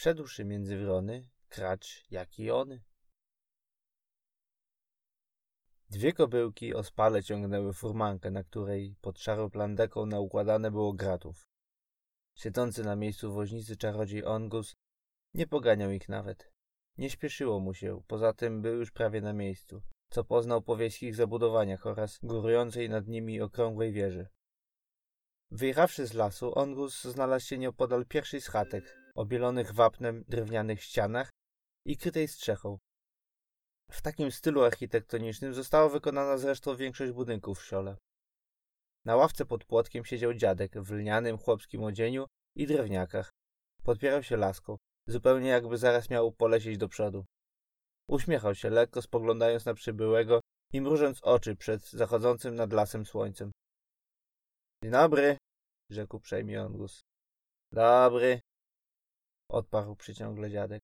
Wszedłszy między wrony, kracz jak i ony. Dwie kobyłki ospale ciągnęły furmankę, na której pod szarą plandeką naukładane było gratów. Siedzący na miejscu woźnicy czarodziej Ongus nie poganiał ich nawet. Nie śpieszyło mu się, poza tym był już prawie na miejscu, co poznał po wiejskich zabudowaniach oraz górującej nad nimi okrągłej wieży. Wyjechawszy z lasu, Ongus znalazł się nieopodal pierwszej z chatek, obielonych wapnem drewnianych ścianach i krytej strzechą. W takim stylu architektonicznym została wykonana zresztą większość budynków w siole. Na ławce pod płotkiem siedział dziadek w lnianym chłopskim odzieniu i drewniakach. Podpierał się laską, zupełnie jakby zaraz miał polecieć do przodu. Uśmiechał się lekko, spoglądając na przybyłego i mrużąc oczy przed zachodzącym nad lasem słońcem. Dzień dobry, rzekł uprzejmie Ongus. Dobry, odparł przyciągle dziadek.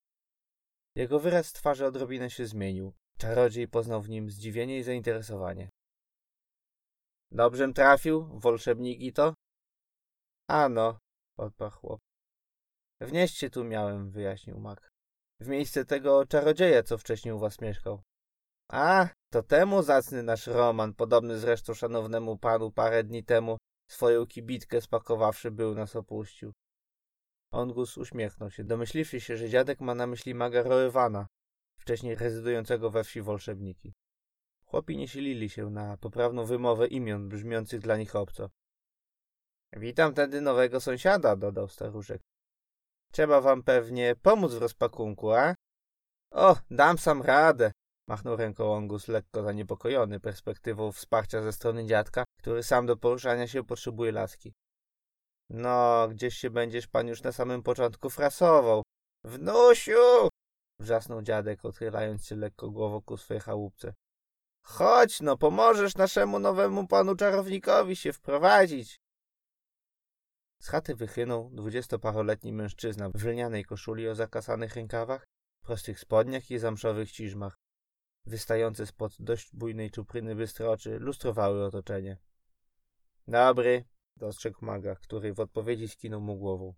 Jego wyraz twarzy odrobinę się zmienił. Czarodziej poznał w nim zdziwienie i zainteresowanie. Dobrżem trafił, wolszebniki to? Ano, odparł chłop. Wnieście tu miałem, wyjaśnił mak. W miejsce tego czarodzieja, co wcześniej u was mieszkał. A, to temu zacny nasz Roman, podobny zresztą szanownemu panu parę dni temu, swoją kibitkę spakowawszy był nas opuścił. Ongus uśmiechnął się, domyśliwszy się, że dziadek ma na myśli maga Roewana, wcześniej rezydującego we wsi Wolszebniki. Chłopi nie silili się na poprawną wymowę imion brzmiących dla nich obco. Witam tedy nowego sąsiada, dodał staruszek. Trzeba wam pewnie pomóc w rozpakunku, a? O, dam sam radę, machnął ręką Ongus, lekko zaniepokojony perspektywą wsparcia ze strony dziadka, który sam do poruszania się potrzebuje laski. No, gdzieś się będziesz pan już na samym początku frasował. Wnusiu! wrzasnął dziadek, odchylając się lekko głową ku swojej chałupce. Chodź no, pomożesz naszemu nowemu panu czarownikowi się wprowadzić. Z chaty wychynął dwudziestoparoletni mężczyzna w lnianej koszuli o zakasanych rękawach, prostych spodniach i zamszowych ciżmach. Wystające spod dość bujnej czupryny bystre oczy lustrowały otoczenie. Dobry, dostrzegł maga, który w odpowiedzi skinął mu głową.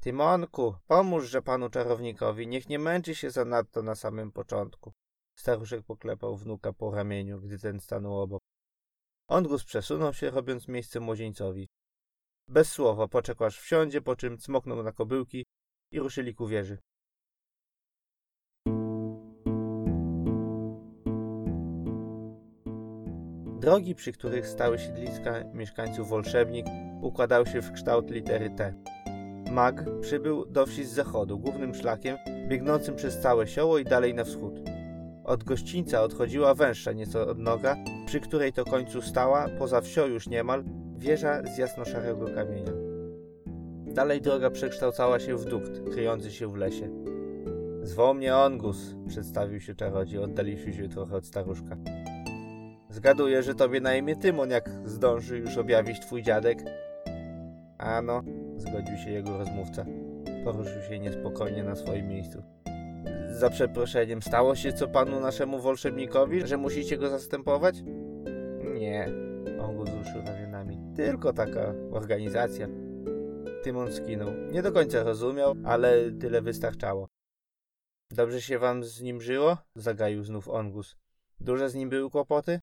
Tymonku, pomóżże panu czarownikowi, niech nie męczy się zanadto na samym początku. Staruszek poklepał wnuka po ramieniu, gdy ten stanął obok. Ondrus przesunął się, robiąc miejsce młodzieńcowi. Bez słowa poczekł aż wsiądzie, po czym cmoknął na kobyłki i ruszyli ku wieży. Drogi, przy których stały siedliska mieszkańców Wolszebnik, układały się w kształt litery T. Mag przybył do wsi z zachodu, głównym szlakiem, biegnącym przez całe sioło i dalej na wschód. Od gościńca odchodziła węższa nieco odnoga, przy której to końcu stała, poza wsią już niemal, wieża z jasnoszarego kamienia. Dalej droga przekształcała się w dukt, kryjący się w lesie. Zwoł mnie Ongus, przedstawił się czarodziej, oddaliwszy się trochę od staruszka. Zgaduję, że tobie na imię Tymon, jak zdąży już objawić twój dziadek. Ano, zgodził się jego rozmówca. Poruszył się niespokojnie na swoim miejscu. Za przeproszeniem, stało się co panu naszemu wolszebnikowi, że musicie go zastępować? Nie, on go wzruszył ramionami. Tylko taka organizacja. Tymon skinął. Nie do końca rozumiał, ale tyle wystarczało. Dobrze się wam z nim żyło? Zagaił znów Ongus. Duże z nim były kłopoty?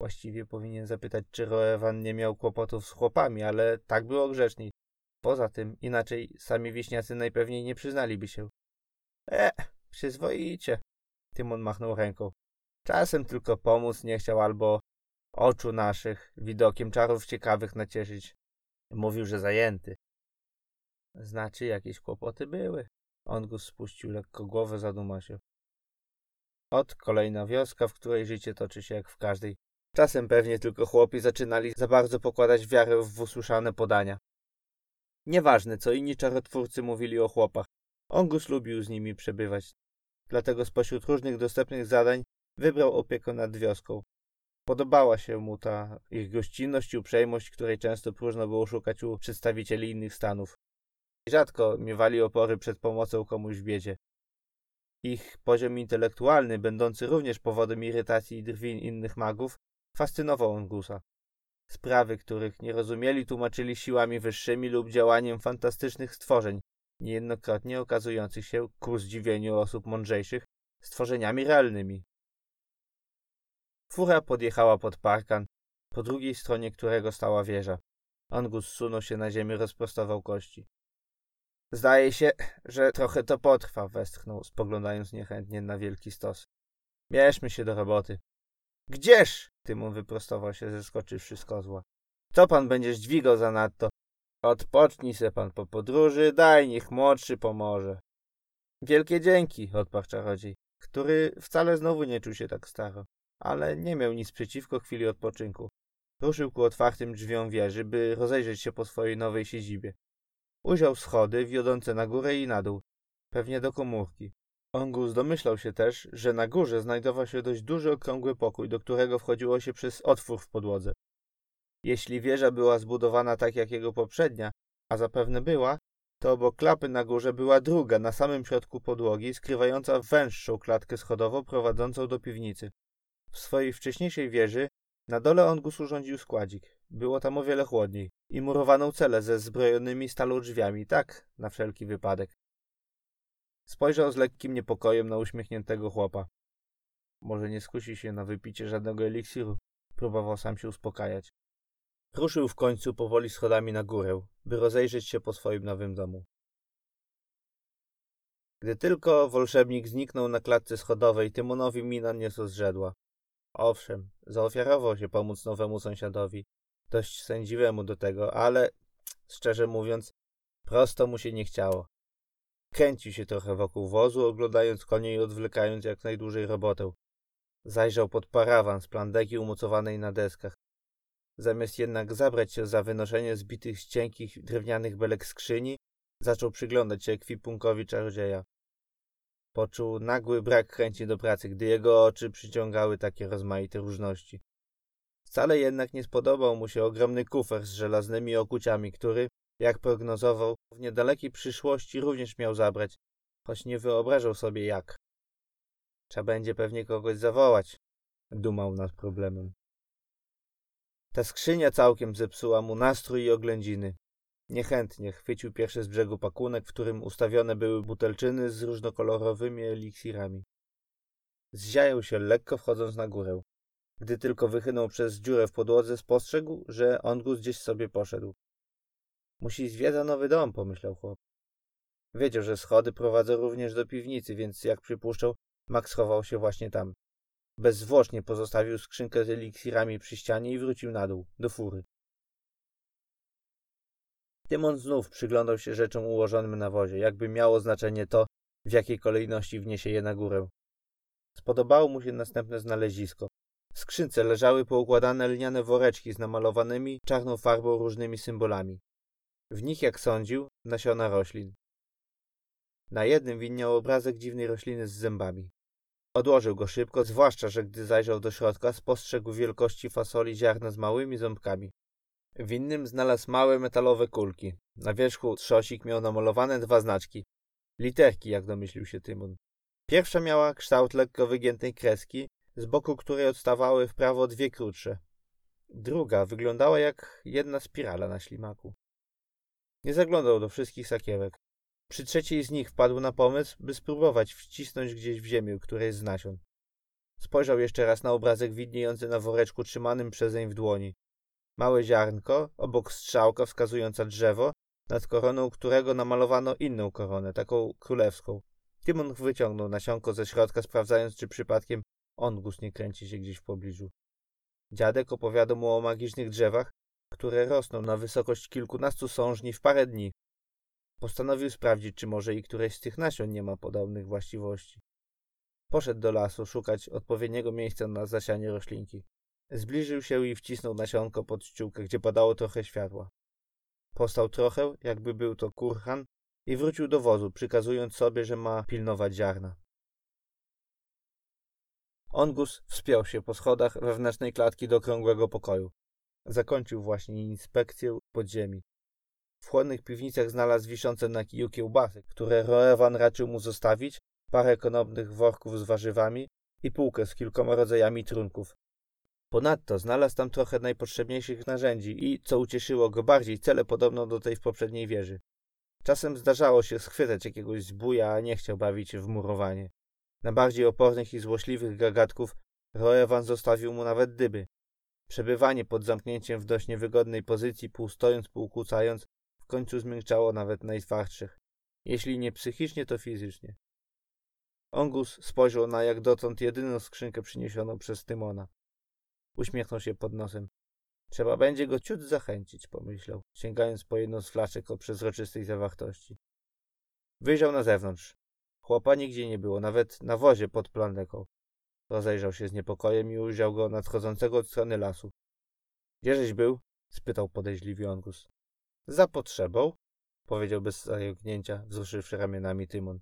Właściwie powinien zapytać, czy Roewan nie miał kłopotów z chłopami, ale tak było grzeczniej. Poza tym, inaczej sami wieśniacy najpewniej nie przyznaliby się. E, przyzwoicie. Tymon machnął ręką. Czasem tylko pomóc nie chciał albo oczu naszych widokiem czarów ciekawych nacieszyć. Mówił, że zajęty. Znaczy, jakieś kłopoty były. On go spuścił lekko głowę, zadumał się. Ot, kolejna wioska, w której życie toczy się jak w każdej. Czasem pewnie tylko chłopi zaczynali za bardzo pokładać wiarę w usłyszane podania. Nieważne, co inni czarotwórcy mówili o chłopach. Ongus lubił z nimi przebywać. Dlatego spośród różnych dostępnych zadań wybrał opiekę nad wioską. Podobała się mu ta ich gościnność i uprzejmość, której często próżno było szukać u przedstawicieli innych stanów. Rzadko miewali opory przed pomocą komuś w biedzie. Ich poziom intelektualny, będący również powodem irytacji i drwin innych magów, fascynował Ongusa. Sprawy, których nie rozumieli, tłumaczyli siłami wyższymi lub działaniem fantastycznych stworzeń, niejednokrotnie okazujących się, ku zdziwieniu osób mądrzejszych, stworzeniami realnymi. Fura podjechała pod parkan, po drugiej stronie którego stała wieża. Angus zsunął się na ziemię, rozprostował kości. Zdaje się, że trochę to potrwa, westchnął, spoglądając niechętnie na wielki stos. Bierzmy się do roboty. Gdzież? Tymon wyprostował się, zeskoczywszy z kozła. Co pan będziesz dźwigał zanadto? Odpocznij se pan po podróży, daj niech młodszy pomoże. Wielkie dzięki, odparł czarodziej, który wcale znowu nie czuł się tak staro, ale nie miał nic przeciwko chwili odpoczynku. Ruszył ku otwartym drzwiom wieży, by rozejrzeć się po swojej nowej siedzibie. Ujrzał schody wiodące na górę i na dół, pewnie do komórki. Ongus domyślał się też, że na górze znajdował się dość duży okrągły pokój, do którego wchodziło się przez otwór w podłodze. Jeśli wieża była zbudowana tak jak jego poprzednia, a zapewne była, to obok klapy na górze była druga, na samym środku podłogi, skrywająca węższą klatkę schodową prowadzącą do piwnicy. W swojej wcześniejszej wieży na dole Ongus urządził składzik. Było tam o wiele chłodniej i murowaną celę ze zbrojonymi stalą drzwiami, tak, na wszelki wypadek. Spojrzał z lekkim niepokojem na uśmiechniętego chłopa. Może nie skusi się na wypicie żadnego eliksiru, próbował sam się uspokajać. Ruszył w końcu powoli schodami na górę, by rozejrzeć się po swoim nowym domu. Gdy tylko wolszebnik zniknął na klatce schodowej, Tymonowi mina nieco zrzedła. Owszem, zaofiarował się pomóc nowemu sąsiadowi, dość sędziwemu do tego, ale, szczerze mówiąc, prosto mu się nie chciało. Kręcił się trochę wokół wozu, oglądając konie i odwlekając jak najdłużej robotę. Zajrzał pod parawan z plandeki umocowanej na deskach. Zamiast jednak zabrać się za wynoszenie zbitych z cienkich drewnianych belek skrzyni, zaczął przyglądać się ekwipunkowi czarodzieja. Poczuł nagły brak chęci do pracy, gdy jego oczy przyciągały takie rozmaite różności. Wcale jednak nie spodobał mu się ogromny kufer z żelaznymi okuciami, który, jak prognozował, w niedalekiej przyszłości również miał zabrać, choć nie wyobrażał sobie jak. Trzeba będzie pewnie kogoś zawołać, dumał nad problemem. Ta skrzynia całkiem zepsuła mu nastrój i oględziny. Niechętnie chwycił pierwszy z brzegu pakunek, w którym ustawione były butelczyny z różnokolorowymi eliksirami. Zziajął się lekko wchodząc na górę. Gdy tylko wychynął przez dziurę w podłodze, spostrzegł, że Ongus gdzieś sobie poszedł. Musi zwiedza nowy dom, pomyślał chłop. Wiedział, że schody prowadzą również do piwnicy, więc jak przypuszczał, Max schował się właśnie tam. Bezzwłocznie pozostawił skrzynkę z eliksirami przy ścianie i wrócił na dół, do fury. Tymon znów przyglądał się rzeczom ułożonym na wozie, jakby miało znaczenie to, w jakiej kolejności wniesie je na górę. Spodobało mu się następne znalezisko. W skrzynce leżały poukładane lniane woreczki z namalowanymi czarną farbą różnymi symbolami. W nich, jak sądził, nasiona roślin. Na jednym widniał obrazek dziwnej rośliny z zębami. Odłożył go szybko, zwłaszcza, że gdy zajrzał do środka, spostrzegł wielkości fasoli ziarna z małymi ząbkami. W innym znalazł małe metalowe kulki. Na wierzchu trzosik miał namalowane dwa znaczki. Literki, jak domyślił się Tymon. Pierwsza miała kształt lekko wygiętej kreski, z boku której odstawały w prawo dwie krótsze. Druga wyglądała jak jedna spirala na ślimaku. Nie zaglądał do wszystkich sakiewek. Przy trzeciej z nich wpadł na pomysł, by spróbować wcisnąć gdzieś w ziemię którejś z nasion. Spojrzał jeszcze raz na obrazek widniejący na woreczku trzymanym przezeń w dłoni. Małe ziarnko, obok strzałka wskazująca drzewo, nad koroną którego namalowano inną koronę, taką królewską. Timon wyciągnął nasionko ze środka, sprawdzając, czy przypadkiem ongus nie kręci się gdzieś w pobliżu. Dziadek opowiadał mu o magicznych drzewach, które rosną na wysokość kilkunastu sążni w parę dni. Postanowił sprawdzić, czy może i któreś z tych nasion nie ma podobnych właściwości. Poszedł do lasu szukać odpowiedniego miejsca na zasianie roślinki. Zbliżył się i wcisnął nasionko pod ściółkę, gdzie padało trochę światła. Postał trochę, jakby był to kurhan, i wrócił do wozu, przykazując sobie, że ma pilnować ziarna. Ongus wspiął się po schodach wewnętrznej klatki do okrągłego pokoju. Zakończył właśnie inspekcję podziemi. W chłodnych piwnicach znalazł wiszące na kiju kiełbasy, które Roewan raczył mu zostawić, parę konopnych worków z warzywami i półkę z kilkoma rodzajami trunków. Ponadto znalazł tam trochę najpotrzebniejszych narzędzi i, co ucieszyło go bardziej, cele podobną do tej w poprzedniej wieży. Czasem zdarzało się schwytać jakiegoś zbuja, a nie chciał bawić w murowanie. Na bardziej opornych i złośliwych gagatków Roewan zostawił mu nawet dyby. Przebywanie pod zamknięciem w dość niewygodnej pozycji, pół stojąc, pół kucając, w końcu zmiękczało nawet najtwardszych. Jeśli nie psychicznie, to fizycznie. Ongus spojrzał na jak dotąd jedyną skrzynkę przyniesioną przez Tymona. Uśmiechnął się pod nosem. Trzeba będzie go ciut zachęcić, pomyślał, sięgając po jedną z flaszek o przezroczystej zawartości. Wyjrzał na zewnątrz. Chłopa nigdzie nie było, nawet na wozie pod plandeką. Rozejrzał się z niepokojem i ujrzał go nadchodzącego od strony lasu. Gdzieżeś był? spytał podejrzliwie Ongus. Za potrzebą, powiedział bez zająknięcia, wzruszywszy ramionami Tymon.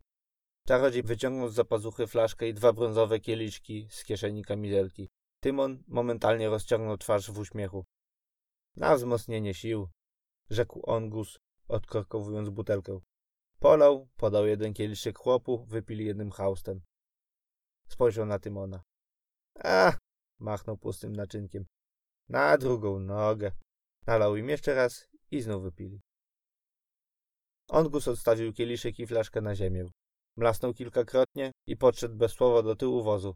Czarodziej wyciągnął z zapazuchy flaszkę i dwa brązowe kieliszki z kieszeni kamizelki. Tymon momentalnie rozciągnął twarz w uśmiechu. Na wzmocnienie sił, rzekł Ongus, odkorkowując butelkę. Polał, podał jeden kieliszek chłopu, wypili jednym haustem. Spojrzał na Tymona. A, machnął pustym naczynkiem. Na drugą nogę. Nalał im jeszcze raz i znów wypili. Ongus odstawił kieliszek i flaszkę na ziemię. Mlasnął kilkakrotnie i podszedł bez słowa do tyłu wozu.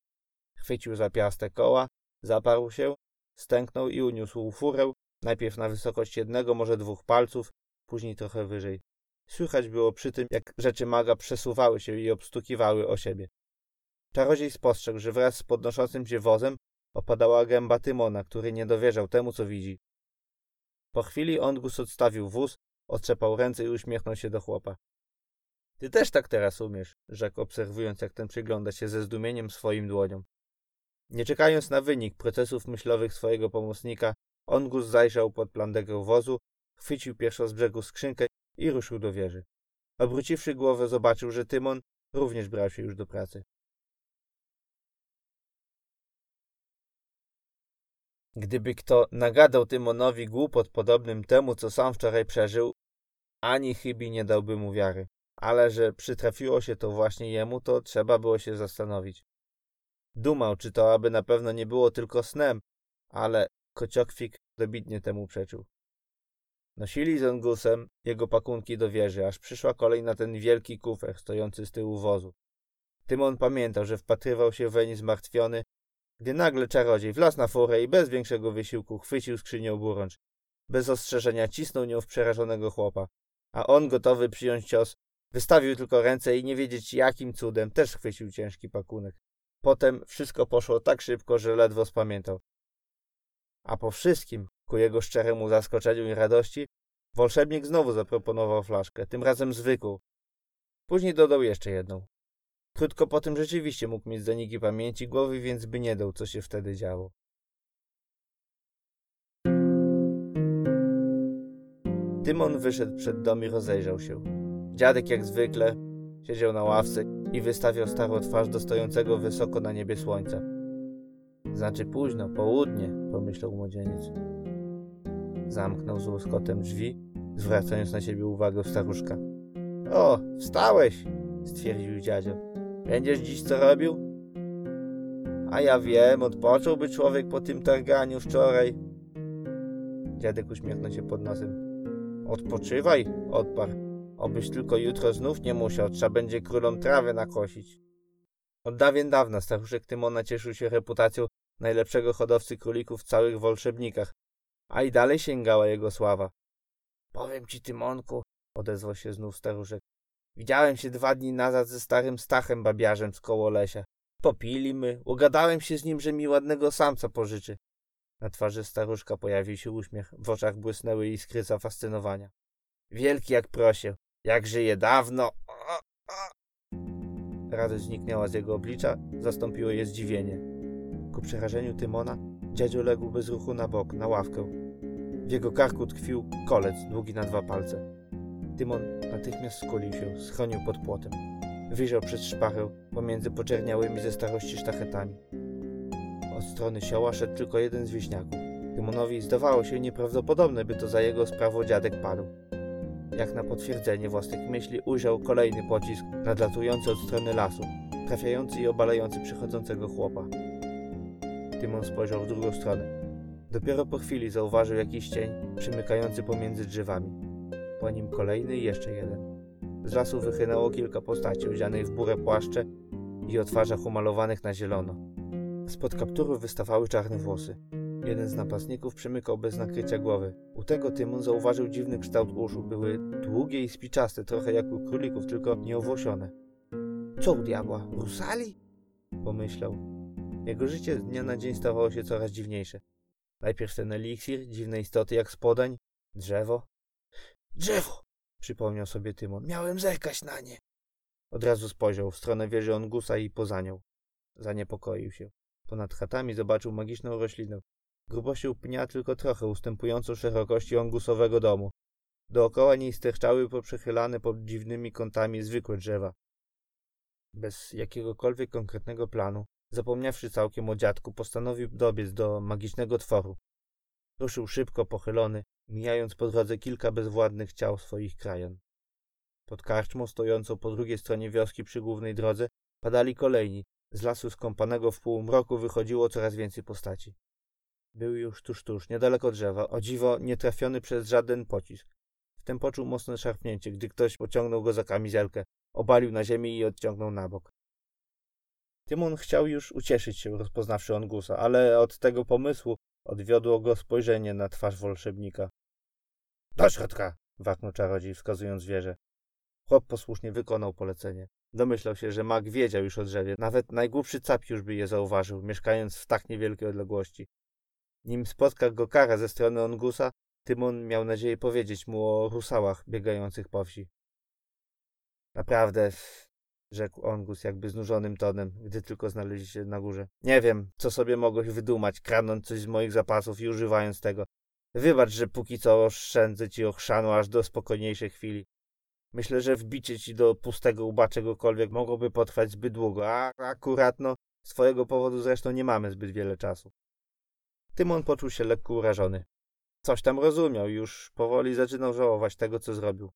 Chwycił za piastę koła, zaparł się, stęknął i uniósł furę, najpierw na wysokość jednego, może dwóch palców, później trochę wyżej. Słychać było przy tym, jak rzeczy maga przesuwały się i obstukiwały o siebie. Czarodziej spostrzegł, że wraz z podnoszącym się wozem opadała gęba Tymona, który nie dowierzał temu, co widzi. Po chwili Ongus odstawił wóz, otrzepał ręce i uśmiechnął się do chłopa. Ty też tak teraz umiesz, rzekł, obserwując, jak ten przygląda się ze zdumieniem swoim dłoniom. Nie czekając na wynik procesów myślowych swojego pomocnika, Ongus zajrzał pod plandegę wozu, chwycił pierwszą z brzegu skrzynkę i ruszył do wieży. Obróciwszy głowę, zobaczył, że Tymon również brał się już do pracy. Gdyby kto nagadał Tymonowi głupot podobnym temu, co sam wczoraj przeżył, ani chybi nie dałby mu wiary. Ale że przytrafiło się to właśnie jemu, to trzeba było się zastanowić. Dumał, czy to aby na pewno nie było tylko snem, ale kociokwik dobitnie temu przeczył. Nosili z Ongusem jego pakunki do wieży, aż przyszła kolej na ten wielki kufer stojący z tyłu wozu. Tymon pamiętał, że wpatrywał się weń zmartwiony, gdy nagle czarodziej wlazł na furę i bez większego wysiłku chwycił skrzynię oburącz. Bez ostrzeżenia cisnął nią w przerażonego chłopa, a on gotowy przyjąć cios, wystawił tylko ręce i nie wiedzieć jakim cudem też chwycił ciężki pakunek. Potem wszystko poszło tak szybko, że ledwo spamiętał. A po wszystkim, ku jego szczeremu zaskoczeniu i radości, Wolszebnik znowu zaproponował flaszkę, tym razem zwykłą. Później dodał jeszcze jedną. Krótko po tym rzeczywiście mógł mieć zaniki pamięci głowy, więc by nie dał, co się wtedy działo. Tymon wyszedł przed dom i rozejrzał się. Dziadek jak zwykle siedział na ławce i wystawiał starą twarz do stojącego wysoko na niebie słońca. Znaczy późno, południe, pomyślał młodzieniec. Zamknął z łoskotem drzwi, zwracając na siebie uwagę staruszka. O, wstałeś, stwierdził dziadzio. Będziesz dziś co robił? A ja wiem, odpocząłby człowiek po tym targaniu wczoraj. Dziadek uśmiechnął się pod nosem. Odpoczywaj, odparł. Obyś tylko jutro znów nie musiał, trzeba będzie królom trawę nakosić. Od dawien dawna staruszek Tymona cieszył się reputacją najlepszego hodowcy królików w całych wolszebnikach, a i dalej sięgała jego sława. Powiem ci, Tymonku, odezwał się znów staruszek. Widziałem się dwa dni nazad ze starym Stachem babiarzem z koło lesia. Popili my, ugadałem się z nim, że mi ładnego samca pożyczy. Na twarzy staruszka pojawił się uśmiech, w oczach błysnęły iskry zafascynowania. Wielki jak prosie, jak żyje dawno. Radość zniknęła z jego oblicza, zastąpiło je zdziwienie. Ku przerażeniu Tymona, dziadzio legł bez ruchu na bok, na ławkę. W jego karku tkwił kolec długi na dwa palce. Tymon natychmiast skulił się, schronił pod płotem. Wyjrzał przez szpachę pomiędzy poczerniałymi ze starości sztachetami. Od strony sioła szedł tylko jeden z wieśniaków. Tymonowi zdawało się nieprawdopodobne, by to za jego sprawą dziadek padł. Jak na potwierdzenie własnych myśli ujrzał kolejny pocisk nadlatujący od strony lasu, trafiający i obalający przychodzącego chłopa. Tymon spojrzał w drugą stronę. Dopiero po chwili zauważył jakiś cień przymykający pomiędzy drzewami. Po nim kolejny i jeszcze jeden. z lasu wychynęło kilka postaci odzianych w burę płaszcze i o twarzach umalowanych na zielono. Spod kapturów wystawały czarne włosy. Jeden z napastników przymykał bez nakrycia głowy. U tego Tymon zauważył dziwny kształt uszu. Były długie i spiczaste, trochę jak u królików, tylko nieowłosione. Co u diabła? Rusali? Pomyślał. Jego życie z dnia na dzień stawało się coraz dziwniejsze. Najpierw ten eliksir, dziwne istoty jak spodań, drzewo. Drzewo! Przypomniał sobie Tymon. Miałem zerkać na nie. Od razu spojrzał w stronę wieży Ongusa i poza nią. Zaniepokoił się. Ponad chatami zobaczył magiczną roślinę. Grubością pnia tylko trochę ustępującą szerokości ongusowego domu. Dookoła niej sterczały poprzechylane pod dziwnymi kątami zwykłe drzewa. Bez jakiegokolwiek konkretnego planu, zapomniawszy całkiem o dziadku, postanowił dobiec do magicznego tworu. Ruszył szybko, pochylony, mijając po drodze kilka bezwładnych ciał swoich krajan. Pod karczmą stojącą po drugiej stronie wioski przy głównej drodze padali kolejni. Z lasu skąpanego w półmroku wychodziło coraz więcej postaci. Był już tuż tuż, niedaleko drzewa, o dziwo nie trafiony przez żaden pocisk. Wtem poczuł mocne szarpnięcie, gdy ktoś pociągnął go za kamizelkę, obalił na ziemię i odciągnął na bok. Tymon chciał już ucieszyć się, rozpoznawszy Ongusa, ale od tego pomysłu odwiodło go spojrzenie na twarz wolszebnika. Do środka! waknął czarodziej, wskazując wieżę. Chłop posłusznie wykonał polecenie. Domyślał się, że mag wiedział już o drzewie. Nawet najgłupszy cap już by je zauważył, mieszkając w tak niewielkiej odległości. Nim spotka go kara ze strony Ongusa, Tymon miał nadzieję powiedzieć mu o rusałach biegających po wsi. Naprawdę, rzekł Ongus jakby znużonym tonem, gdy tylko znaleźli się na górze. Nie wiem, co sobie mogłeś wydumać, kradnąć coś z moich zapasów i używając tego. Wybacz, że póki co oszczędzę ci ochrzanu aż do spokojniejszej chwili. Myślę, że wbicie ci do pustego łba czegokolwiek mogłoby potrwać zbyt długo, a akurat no, z twojego powodu zresztą nie mamy zbyt wiele czasu. Tymon poczuł się lekko urażony. Coś tam rozumiał już powoli zaczynał żałować tego, co zrobił.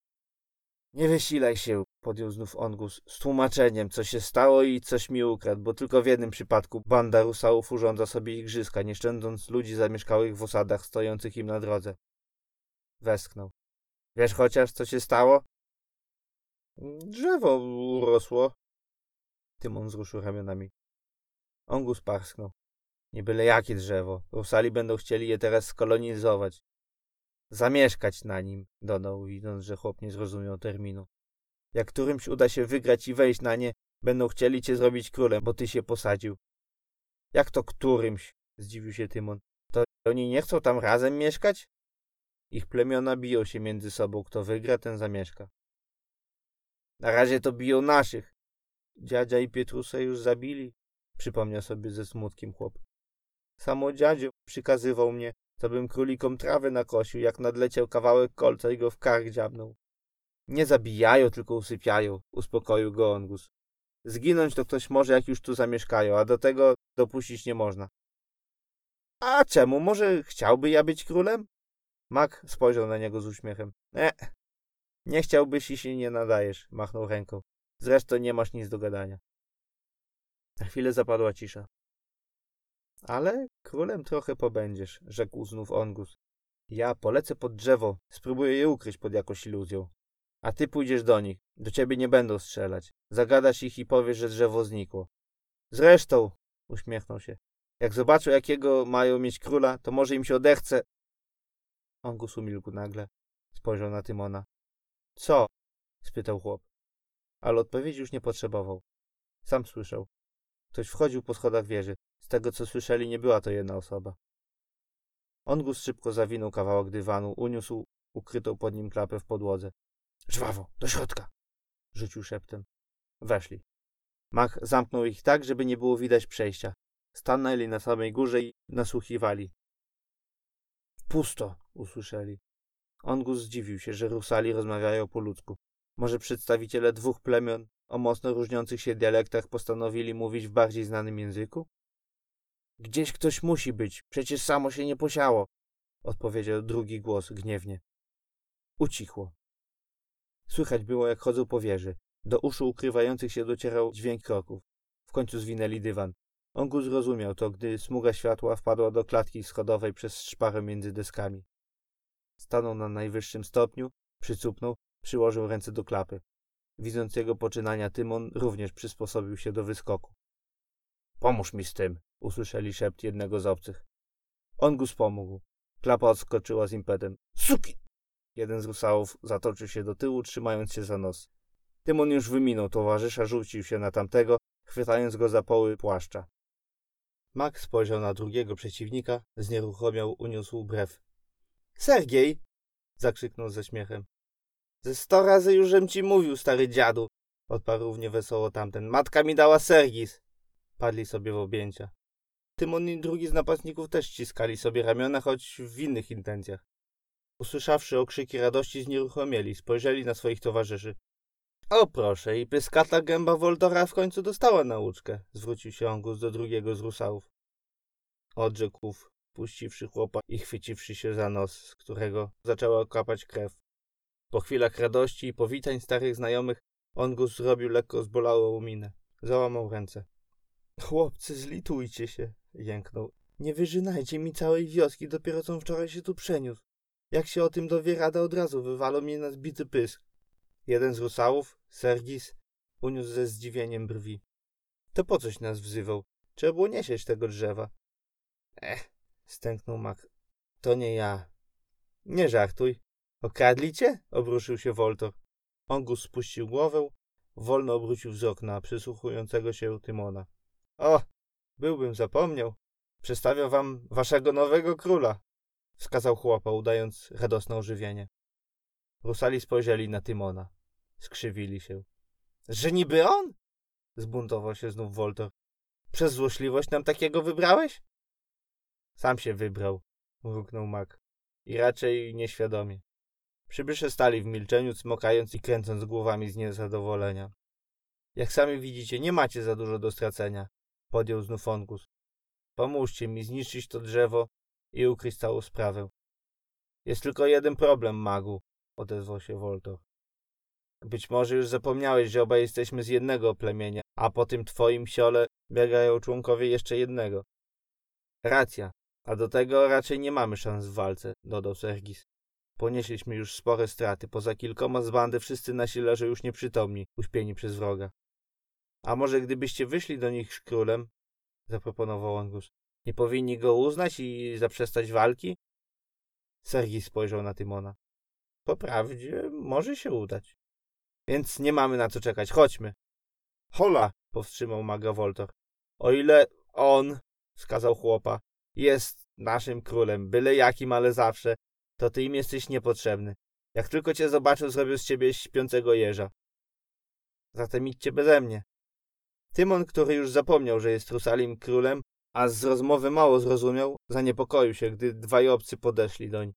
Nie wysilaj się, podjął znów Ongus, z tłumaczeniem, co się stało i coś mi ukradł, bo tylko w jednym przypadku banda rusałów urządza sobie igrzyska, nie szczędząc ludzi zamieszkałych w osadach stojących im na drodze. Westchnął. Wiesz chociaż, co się stało? Drzewo urosło. Tymon wzruszył ramionami. Ongus parsknął. Nie byle jakie drzewo. Rusali będą chcieli je teraz skolonizować. Zamieszkać na nim, dodał, widząc, że chłop nie zrozumiał terminu. Jak którymś uda się wygrać i wejść na nie, będą chcieli cię zrobić królem, bo ty się posadził. Jak to którymś? Zdziwił się Tymon. To oni nie chcą tam razem mieszkać? Ich plemiona biją się między sobą. Kto wygra, ten zamieszka. Na razie to biją naszych. Dziadzia i Pietrusa już zabili, przypomniał sobie ze smutkiem chłop. Samo dziadzio przykazywał mnie, co bym królikom trawę nakosił, jak nadleciał kawałek kolca i go w kark dziabnął. Nie zabijają, tylko usypiają, uspokoił go Ongus. Zginąć to ktoś może, jak już tu zamieszkają, a do tego dopuścić nie można. A czemu? Może chciałby ja być królem? Mak spojrzał na niego z uśmiechem. E, nie chciałbyś i się nie nadajesz, machnął ręką. Zresztą nie masz nic do gadania. Na chwilę zapadła cisza. Ale królem trochę pobędziesz, rzekł znów Ongus. Ja polecę pod drzewo, spróbuję je ukryć pod jakąś iluzją. A ty pójdziesz do nich, do ciebie nie będą strzelać. Zagadasz ich i powiesz, że drzewo znikło. Zresztą, uśmiechnął się, jak zobaczą, jakiego mają mieć króla, to może im się odechce. Ongus umilkł nagle. Spojrzał na Tymona. Co? spytał chłop. Ale odpowiedzi już nie potrzebował. Sam słyszał. Ktoś wchodził po schodach wieży. Z tego, co słyszeli, nie była to jedna osoba. Ongus szybko zawinął kawałek dywanu, uniósł ukrytą pod nim klapę w podłodze. Żwawo, do środka! rzucił szeptem. Weszli. Mach zamknął ich tak, żeby nie było widać przejścia. Stanęli na samej górze i nasłuchiwali. Pusto, usłyszeli. Ongus zdziwił się, że Rusali rozmawiają po ludzku. Może przedstawiciele dwóch plemion o mocno różniących się dialektach postanowili mówić w bardziej znanym języku? Gdzieś ktoś musi być, przecież samo się nie posiało, odpowiedział drugi głos gniewnie. Ucichło. Słychać było, jak chodzą po wieży. Do uszu ukrywających się docierał dźwięk kroków. W końcu zwinęli dywan. Ongu zrozumiał to, gdy smuga światła wpadła do klatki schodowej przez szparę między deskami. Stanął na najwyższym stopniu, przycupnął, przyłożył ręce do klapy. Widząc jego poczynania, Tymon również przysposobił się do wyskoku. Pomóż mi z tym, usłyszeli szept jednego z obcych. Ongus pomógł. Klapa odskoczyła z impetem. Suki! Jeden z rusałów zatoczył się do tyłu, trzymając się za nos. Tymon już wyminął towarzysza, rzucił się na tamtego, chwytając go za poły płaszcza. Mak spojrzał na drugiego przeciwnika, znieruchomiał, uniósł brew. Sergiej! zakrzyknął ze śmiechem. Ze sto razy jużem ci mówił, stary dziadu! odparł równie wesoło tamten. Matka mi dała Sergis! Padli sobie w objęcia. Tymon i drugi z napastników też ściskali sobie ramiona, choć w innych intencjach. Usłyszawszy okrzyki radości, znieruchomieli, spojrzeli na swoich towarzyszy. O proszę, i pyskata gęba Woltora w końcu dostała nauczkę, zwrócił się Angus do drugiego z rusałów. Odrzekł, puściwszy chłopa i chwyciwszy się za nos, z którego zaczęła kapać krew. Po chwilach radości i powitań starych znajomych, Ongus zrobił lekko zbolałą minę. Załamał ręce. Chłopcy, zlitujcie się, jęknął. Nie wyżynajcie mi całej wioski, dopiero co wczoraj się tu przeniósł. Jak się o tym dowie rada, od razu wywalą mnie na zbity pysk. Jeden z rusałów, Sergis, uniósł ze zdziwieniem brwi. To po coś nas wzywał? Trzeba było niesieć tego drzewa. Ech, stęknął mak. To nie ja. Nie żartuj. Okradli cię? Obruszył się Woltor. Ongus spuścił głowę, wolno obrócił wzrok na przysłuchującego się Tymona. O, byłbym zapomniał. Przedstawię wam waszego nowego króla, wskazał chłopa, udając radosne ożywienie. Rusali spojrzeli na Tymona. Skrzywili się. Że niby on? Zbuntował się znów Woltor. Przez złośliwość nam takiego wybrałeś? Sam się wybrał, mruknął Mak. I raczej nieświadomie. Przybysze stali w milczeniu, cmokając i kręcąc głowami z niezadowolenia. Jak sami widzicie, nie macie za dużo do stracenia, podjął znów Ongus. Pomóżcie mi zniszczyć to drzewo i ukryć całą sprawę. Jest tylko jeden problem, magu, odezwał się Woltor. Być może już zapomniałeś, że obaj jesteśmy z jednego plemienia, a po tym twoim siole biegają członkowie jeszcze jednego. Racja, a do tego raczej nie mamy szans w walce, dodał Sergis. Ponieśliśmy już spore straty, poza kilkoma z bandy wszyscy nasi leżą już nieprzytomni, uśpieni przez wroga. A może gdybyście wyszli do nich z królem, zaproponował Angus, nie powinni go uznać i zaprzestać walki? Sergis spojrzał na Tymona. Po prawdzie może się udać. Więc nie mamy na co czekać, chodźmy. Hola, powstrzymał maga Woltor. O ile on, wskazał chłopa, jest naszym królem, byle jakim, ale zawsze, to ty im jesteś niepotrzebny. Jak tylko cię zobaczył, zrobił z ciebie śpiącego jeża. Zatem idźcie beze mnie. Tymon, który już zapomniał, że jest Rusalim królem, a z rozmowy mało zrozumiał, zaniepokoił się, gdy dwaj obcy podeszli doń.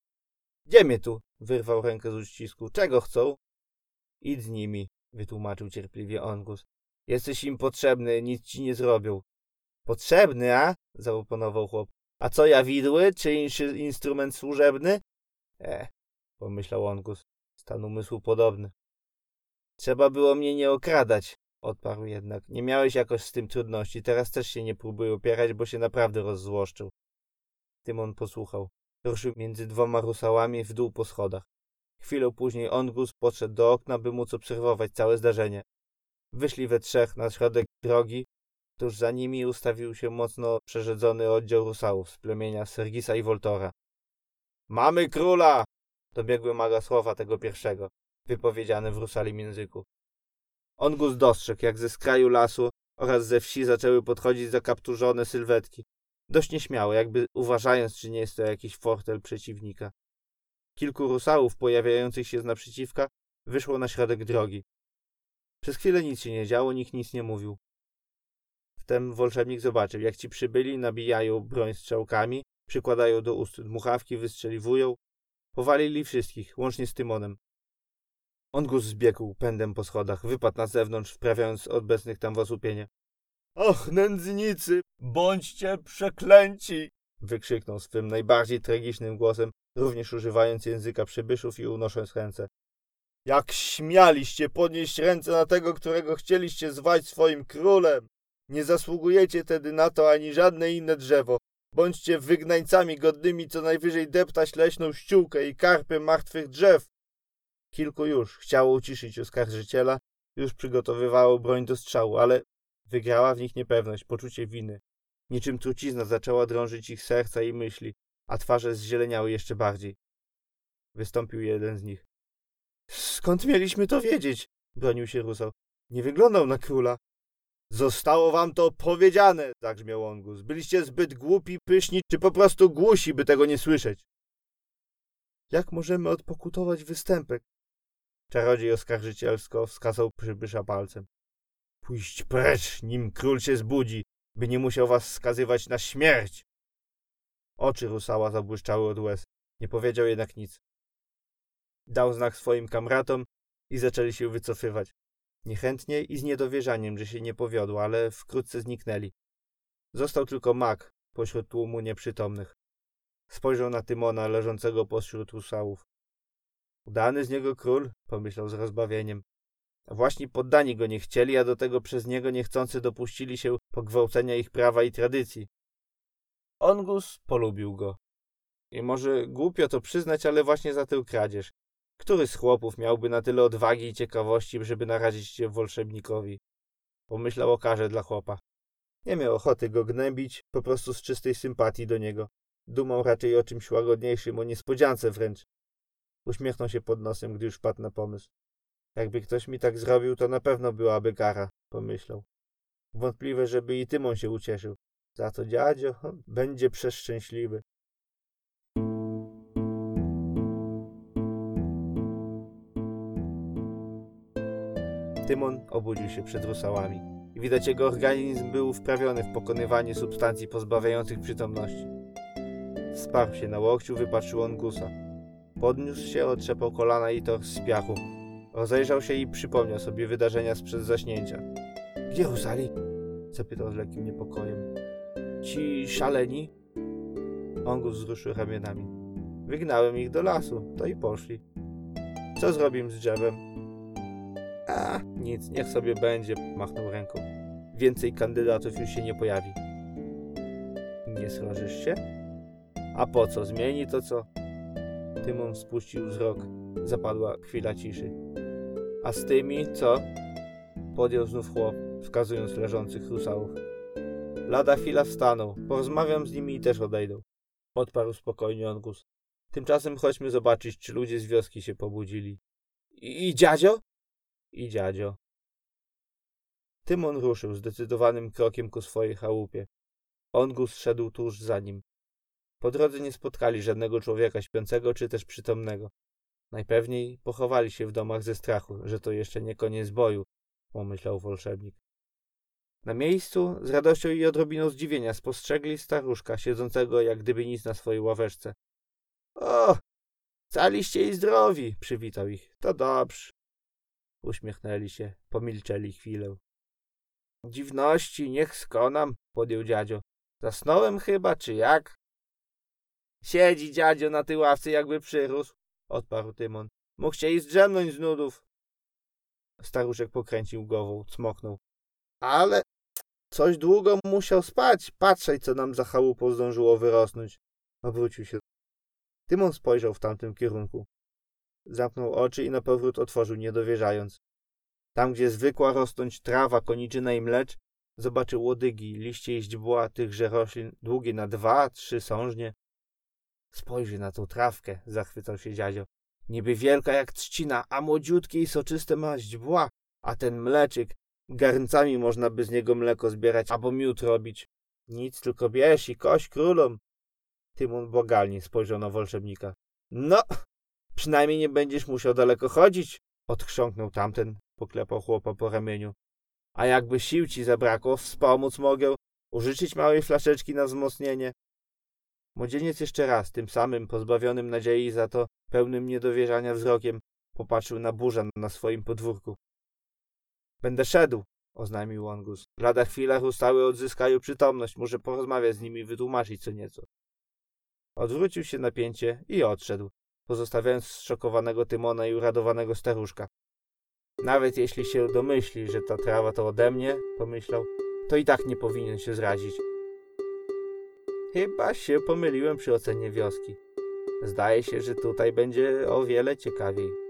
Gdzie mnie tu? Wyrwał rękę z uścisku. Czego chcą? Idź z nimi, wytłumaczył cierpliwie Ongus. Jesteś im potrzebny, nic ci nie zrobią. Potrzebny, a? zaoponował chłop. A co ja widły, czy instrument służebny? E, pomyślał Ongus. Stan umysłu podobny. Trzeba było mnie nie okradać, odparł jednak. Nie miałeś jakoś z tym trudności, teraz też się nie próbuj opierać, bo się naprawdę rozzłoszczył. Tymon posłuchał. Ruszył między dwoma rusałami w dół po schodach. Chwilę później Ongus podszedł do okna, by móc obserwować całe zdarzenie. Wyszli we trzech na środek drogi, tuż za nimi ustawił się mocno przerzedzony oddział rusałów z plemienia Sergisa i Voltora. Mamy króla! Dobiegły maga słowa tego pierwszego, wypowiedziane w rusalim języku. Ongus dostrzegł, jak ze skraju lasu oraz ze wsi zaczęły podchodzić zakapturzone sylwetki. Dość nieśmiało, jakby uważając, czy nie jest to jakiś fortel przeciwnika. Kilku rusałów pojawiających się z naprzeciwka wyszło na środek drogi. Przez chwilę nic się nie działo, nikt nic nie mówił. Wtem wolszebnik zobaczył, jak ci przybyli nabijają broń strzałkami, przykładają do ust dmuchawki, wystrzeliwują. Powalili wszystkich, łącznie z Tymonem. Ongus zbiegł pędem po schodach, wypadł na zewnątrz, wprawiając obecnych tam w osłupienie. Och, nędznicy, bądźcie przeklęci! wykrzyknął swym najbardziej tragicznym głosem, również używając języka przybyszów i unosząc ręce. Jak śmialiście podnieść ręce na tego, którego chcieliście zwać swoim królem! Nie zasługujecie tedy na to ani żadne inne drzewo. Bądźcie wygnańcami godnymi co najwyżej deptać leśną ściółkę i karpy martwych drzew. Kilku już chciało uciszyć oskarżyciela, już przygotowywało broń do strzału, ale wygrała w nich niepewność, poczucie winy. Niczym trucizna zaczęła drążyć ich serca i myśli, a twarze zzieleniały jeszcze bardziej. Wystąpił jeden z nich. Skąd mieliśmy to wiedzieć? bronił się Rusał. Nie wyglądał na króla. Zostało wam to powiedziane, zagrzmiał Ongus. Byliście zbyt głupi, pyszni, czy po prostu głusi, by tego nie słyszeć. Jak możemy odpokutować występek? Czarodziej oskarżycielsko wskazał przybysza palcem. Pójść precz, nim król się zbudzi, by nie musiał was skazywać na śmierć. Oczy Rusała zabłyszczały od łez. Nie powiedział jednak nic. Dał znak swoim kamratom i zaczęli się wycofywać. Niechętnie i z niedowierzaniem, że się nie powiodło, ale wkrótce zniknęli. Został tylko mak pośród tłumu nieprzytomnych. Spojrzał na Tymona leżącego pośród rusałów. Udany z niego król, pomyślał z rozbawieniem. Właśnie poddani go nie chcieli, a do tego przez niego niechcący dopuścili się pogwałcenia ich prawa i tradycji. Ongus polubił go. I może głupio to przyznać, ale właśnie za tę kradzież. Który z chłopów miałby na tyle odwagi i ciekawości, żeby narazić się wolszewnikowi? Pomyślał o karze dla chłopa. Nie miał ochoty go gnębić, po prostu z czystej sympatii do niego. Dumał raczej o czymś łagodniejszym, o niespodziance wręcz. Uśmiechnął się pod nosem, gdy już padł na pomysł. Jakby ktoś mi tak zrobił, to na pewno byłaby kara, pomyślał. Wątpliwe, żeby i Tymon się ucieszył. Za to dziadzio będzie przeszczęśliwy. Tymon obudził się przed rusałami widać jego organizm był wprawiony w pokonywanie substancji pozbawiających przytomności. Sparł się na łokciu, wypatrzył on gusa. Podniósł się, otrzepał kolana i tor z piachu. Rozejrzał się i przypomniał sobie wydarzenia sprzed zaśnięcia. Gdzie rusali? zapytał z lekkim niepokojem. Ci szaleni? Ongus wzruszył ramionami. Wygnałem ich do lasu, to i poszli. Co zrobim z drzewem? A, nic, niech sobie będzie, machnął ręką. Więcej kandydatów już się nie pojawi. Nie srożysz się? A po co? Zmieni to co? Tymon spuścił wzrok. Zapadła chwila ciszy. A z tymi, co? Podjął znów chłop, wskazując leżących rusałów. Lada chwila wstaną. Porozmawiam z nimi i też odejdą. Odparł spokojnie Ongus. Tymczasem chodźmy zobaczyć, czy ludzie z wioski się pobudzili. I, i dziadzio? I dziadzio. Tymon ruszył zdecydowanym krokiem ku swojej chałupie. Ongus szedł tuż za nim. Po drodze nie spotkali żadnego człowieka śpiącego czy też przytomnego. Najpewniej pochowali się w domach ze strachu, że to jeszcze nie koniec boju, pomyślał wolszebnik. Na miejscu, z radością i odrobiną zdziwienia, spostrzegli staruszka, siedzącego jak gdyby nic na swojej ławeczce. O, caliście i zdrowi, przywitał ich. To dobrze. Uśmiechnęli się, pomilczeli chwilę. Dziwności, niech skonam, podjął dziadzio. Zasnąłem chyba, czy jak? Siedzi dziadzio na tej ławce, jakby przyrósł, odparł Tymon. Mógł się i zdrzemnąć z nudów. Staruszek pokręcił głową, cmoknął. Ale coś długo musiał spać. Patrzaj, co nam za chałupą zdążyło wyrosnąć. Obrócił się. Tymon spojrzał w tamtym kierunku. Zamknął oczy i na powrót otworzył, niedowierzając. Tam, gdzie zwykła rosnąć trawa, koniczyna i mlecz, zobaczył łodygi, liście i źdźbła tychże roślin, długie na dwa, trzy sążnie. Spojrzy na tą trawkę, zachwycał się dziadzio. Niby wielka jak trzcina, a młodziutkie i soczyste ma źdźbła, a ten mleczyk, garncami można by z niego mleko zbierać albo miód robić. Nic, tylko bierz i kość królom. Tymon bogalnie spojrzał na wolszebnika. No, przynajmniej nie będziesz musiał daleko chodzić, odchrząknął tamten, poklepał chłopa po ramieniu. A jakby sił ci zabrakło, wspomóc mogę, użyczyć małej flaszeczki na wzmocnienie. Młodzieniec jeszcze raz, tym samym pozbawionym nadziei za to, pełnym niedowierzania wzrokiem, popatrzył na burza na swoim podwórku. Będę szedł, oznajmił Ongus. Lada chwila rustały odzyskają przytomność, może porozmawiać z nimi i wytłumaczyć co nieco. Odwrócił się napięcie i odszedł, pozostawiając zszokowanego Tymona i uradowanego staruszka. Nawet jeśli się domyśli, że ta trawa to ode mnie, pomyślał, to i tak nie powinien się zrazić. Chyba się pomyliłem przy ocenie wioski. Zdaje się, że tutaj będzie o wiele ciekawiej.